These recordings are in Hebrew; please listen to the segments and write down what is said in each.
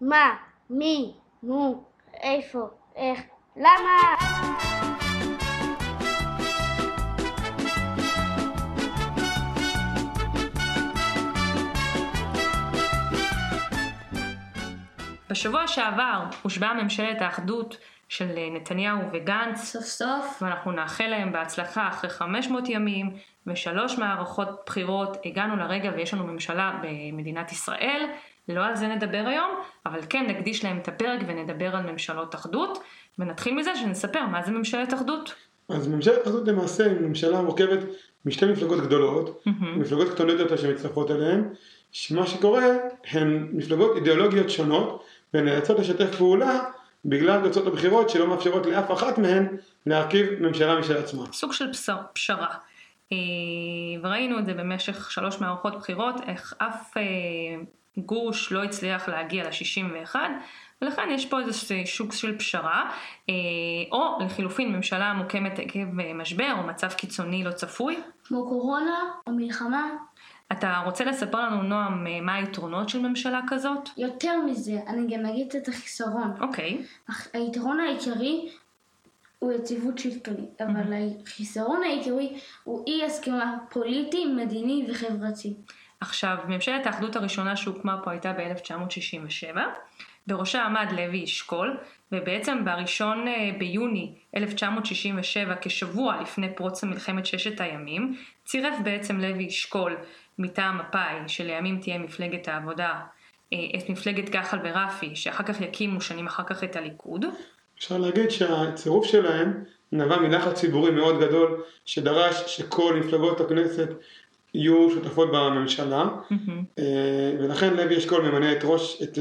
מה? מי? מו? איפה? איך? למה? בשבוע שעבר הושבעה ממשלת האחדות של נתניהו וגנץ, סוף סוף. ואנחנו נאחל להם בהצלחה אחרי 500 ימים ושלוש מערכות בחירות הגענו לרגע ויש לנו ממשלה במדינת ישראל. לא על זה נדבר היום, אבל כן נקדיש להם את הפרק ונדבר על ממשלות אחדות, ונתחיל מזה שנספר מה זה ממשלת אחדות. אז ממשלת אחדות למעשה היא ממשלה מורכבת משתי מפלגות גדולות, מהמם. מפלגות קטנות יותר שמצטרפות אליהן, שמה שקורה הן מפלגות אידיאולוגיות שונות ונאלצות לשתף פעולה בגלל תוצאות הבחירות שלא מאפשרות לאף אחת מהן להרכיב ממשלה משל עצמה. סוג של פשר, פשרה. אה, וראינו את זה במשך שלוש מערכות בחירות, איך אף אה, גוש לא הצליח להגיע ל-61, ולכן יש פה איזה סוג של פשרה, אה, או לחילופין ממשלה מוקמת עקב משבר או מצב קיצוני לא צפוי. כמו קורונה או מלחמה. אתה רוצה לספר לנו, נועם, מה היתרונות של ממשלה כזאת? יותר מזה, אני גם אגיד את החיסרון. אוקיי, אך היתרון העיקרי הוא יציבות שלטונית, אבל החיסרון העיקרי הוא אי הסכמה פוליטי, מדיני וחברתי. עכשיו, ממשלת האחדות הראשונה שהוקמה פה הייתה ב-1967, בראשה עמד לוי אשכול, ובעצם בראשון אה, ביוני 1967, כשבוע לפני פרוץ מלחמת ששת הימים, צירף בעצם לוי אשכול מטעם מפא"י, שלימים תהיה מפלגת העבודה, אה, את מפלגת גחל ורפי, שאחר כך יקימו שנים אחר כך את הליכוד. אפשר להגיד שהצירוף שלהם נבע מלחץ ציבורי מאוד גדול שדרש שכל מפלגות הכנסת יהיו שותפות בממשלה אה, ולכן לוי אשכול ממנה את ראש, את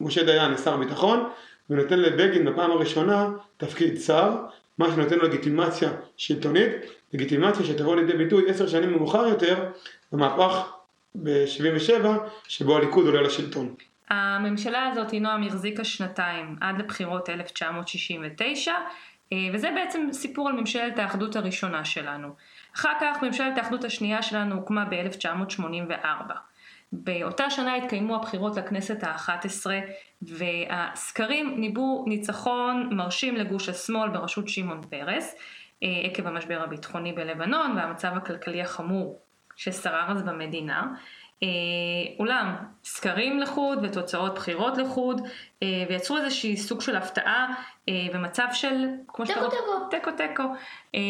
משה דיין לשר הביטחון ונותן לבגין בפעם הראשונה תפקיד שר, מה שנותן לו לגיטימציה שלטונית, לגיטימציה שתבוא לידי ביטוי עשר שנים מאוחר יותר במהפך ב-77 שבו הליכוד עולה לשלטון. הממשלה הזאת, נועם, החזיקה שנתיים עד לבחירות 1969, אה, וזה בעצם סיפור על ממשלת האחדות הראשונה שלנו. אחר כך ממשלת האחדות השנייה שלנו הוקמה ב-1984. באותה שנה התקיימו הבחירות לכנסת האחת עשרה, והסקרים ניבאו ניצחון מרשים לגוש השמאל בראשות שמעון פרס, אה, עקב המשבר הביטחוני בלבנון והמצב הכלכלי החמור ששרר אז במדינה. אה, אולם סקרים לחוד ותוצאות בחירות לחוד אה, ויצרו איזושהי סוג של הפתעה אה, ומצב של כמו שאתה רוצה- תיקו תיקו. אה,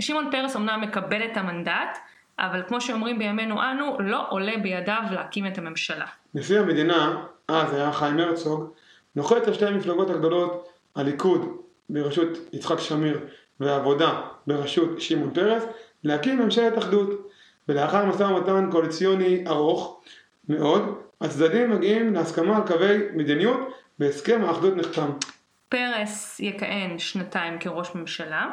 שמעון פרס אמנם מקבל את המנדט אבל כמו שאומרים בימינו אנו לא עולה בידיו להקים את הממשלה. נשיא המדינה, אז היה חיים הרצוג, נוחת על שתי המפלגות הגדולות, הליכוד בראשות יצחק שמיר והעבודה בראשות שמעון פרס, להקים ממשלת אחדות. ולאחר משא ומתן קואליציוני ארוך מאוד, הצדדים מגיעים להסכמה על קווי מדיניות והסכם האחדות נחתם. פרס יכהן שנתיים כראש ממשלה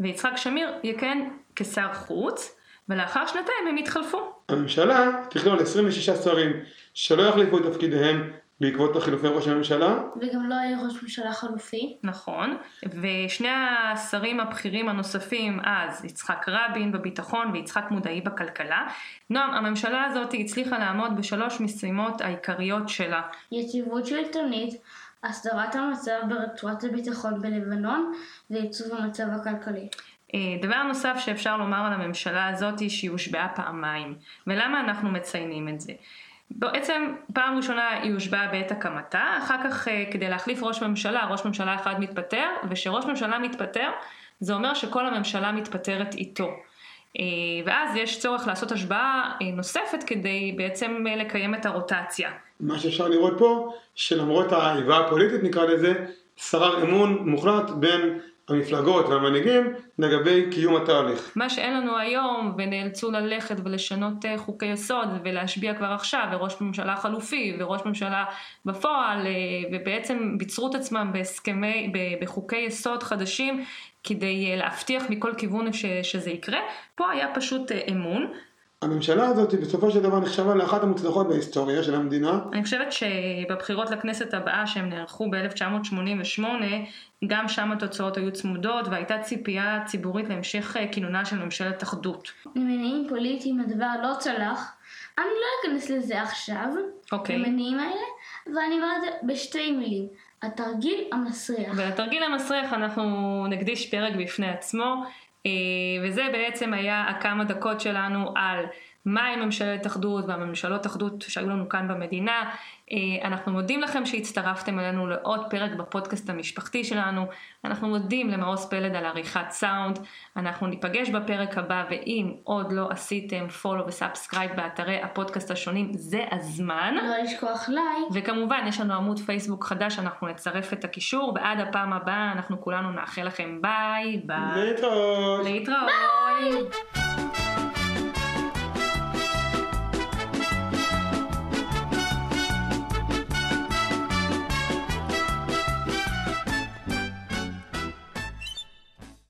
ויצחק שמיר יכהן כשר חוץ ולאחר שנתיים הם יתחלפו. הממשלה תכלול 26 שרים שלא יחליפו את תפקידיהם בעקבות החילופי ראש הממשלה, וגם לא היה ראש ממשלה חלופי. נכון, ושני השרים הבכירים הנוספים אז, יצחק רבין בביטחון ויצחק מודעי בכלכלה. נועם, הממשלה הזאת הצליחה לעמוד בשלוש משימות העיקריות שלה. יציבות שלטונית, הסדרת המצב ברצועת הביטחון בלבנון וייצוב המצב הכלכלי. אה, דבר נוסף שאפשר לומר על הממשלה הזאת היא שהיא הושבעה פעמיים. ולמה אנחנו מציינים את זה? בעצם פעם ראשונה היא הושבעה בעת הקמתה, אחר כך אה, כדי להחליף ראש ממשלה, ראש ממשלה אחד מתפטר, וכשראש ממשלה מתפטר זה אומר שכל הממשלה מתפטרת איתו. אה, ואז יש צורך לעשות השבעה אה, נוספת כדי בעצם לקיים את הרוטציה. מה שאפשר לראות פה, שלמרות האיבה הפוליטית נקרא לזה, שרר אמון מוחלט בין המפלגות והמנהיגים לגבי קיום התהליך. מה שאין לנו היום, ונאלצו ללכת ולשנות אה, חוקי יסוד ולהשביע כבר עכשיו, וראש ממשלה חלופי וראש ממשלה בפועל, אה, ובעצם ביצרו את עצמם בהסכמי, בחוקי יסוד חדשים כדי אה, להבטיח מכל כיוון ש, שזה יקרה. פה היה פשוט אמון. הממשלה הזאת בסופו של דבר נחשבה לאחת המוצלחות בהיסטוריה של המדינה, אני חושבת שבבחירות לכנסת הבאה שהם נערכו ב-1988, גם שם התוצאות היו צמודות והייתה ציפייה ציבורית להמשך אה, כינונה של ממשלת אחדות. ממניעים פוליטיים הדבר לא צלח, אני לא אכנס לזה עכשיו, אוקיי. למניעים האלה, ואני אומר את זה בשתי מילים. התרגיל המסריח. ולתרגיל המסריח אנחנו נקדיש פרק בפני עצמו, וזה בעצם היה הכמה דקות שלנו על מהי ממשלת אחדות והממשלות אחדות שהיו לנו כאן במדינה. אה, אנחנו מודים לכם שהצטרפתם אלינו לעוד פרק בפודקאסט המשפחתי שלנו. אנחנו מודים למעוז פלד על עריכת סאונד. אנחנו ניפגש בפרק הבא, ואם עוד לא עשיתם follow ו subscribe באתרי הפודקאסט השונים, זה הזמן. לא לשכוח לייק. וכמובן, יש לנו עמוד פייסבוק חדש, אנחנו נצרף את הקישור, ועד הפעם הבאה אנחנו כולנו נאחל לכם ביי ביי. להתראות. להתראות. ביי.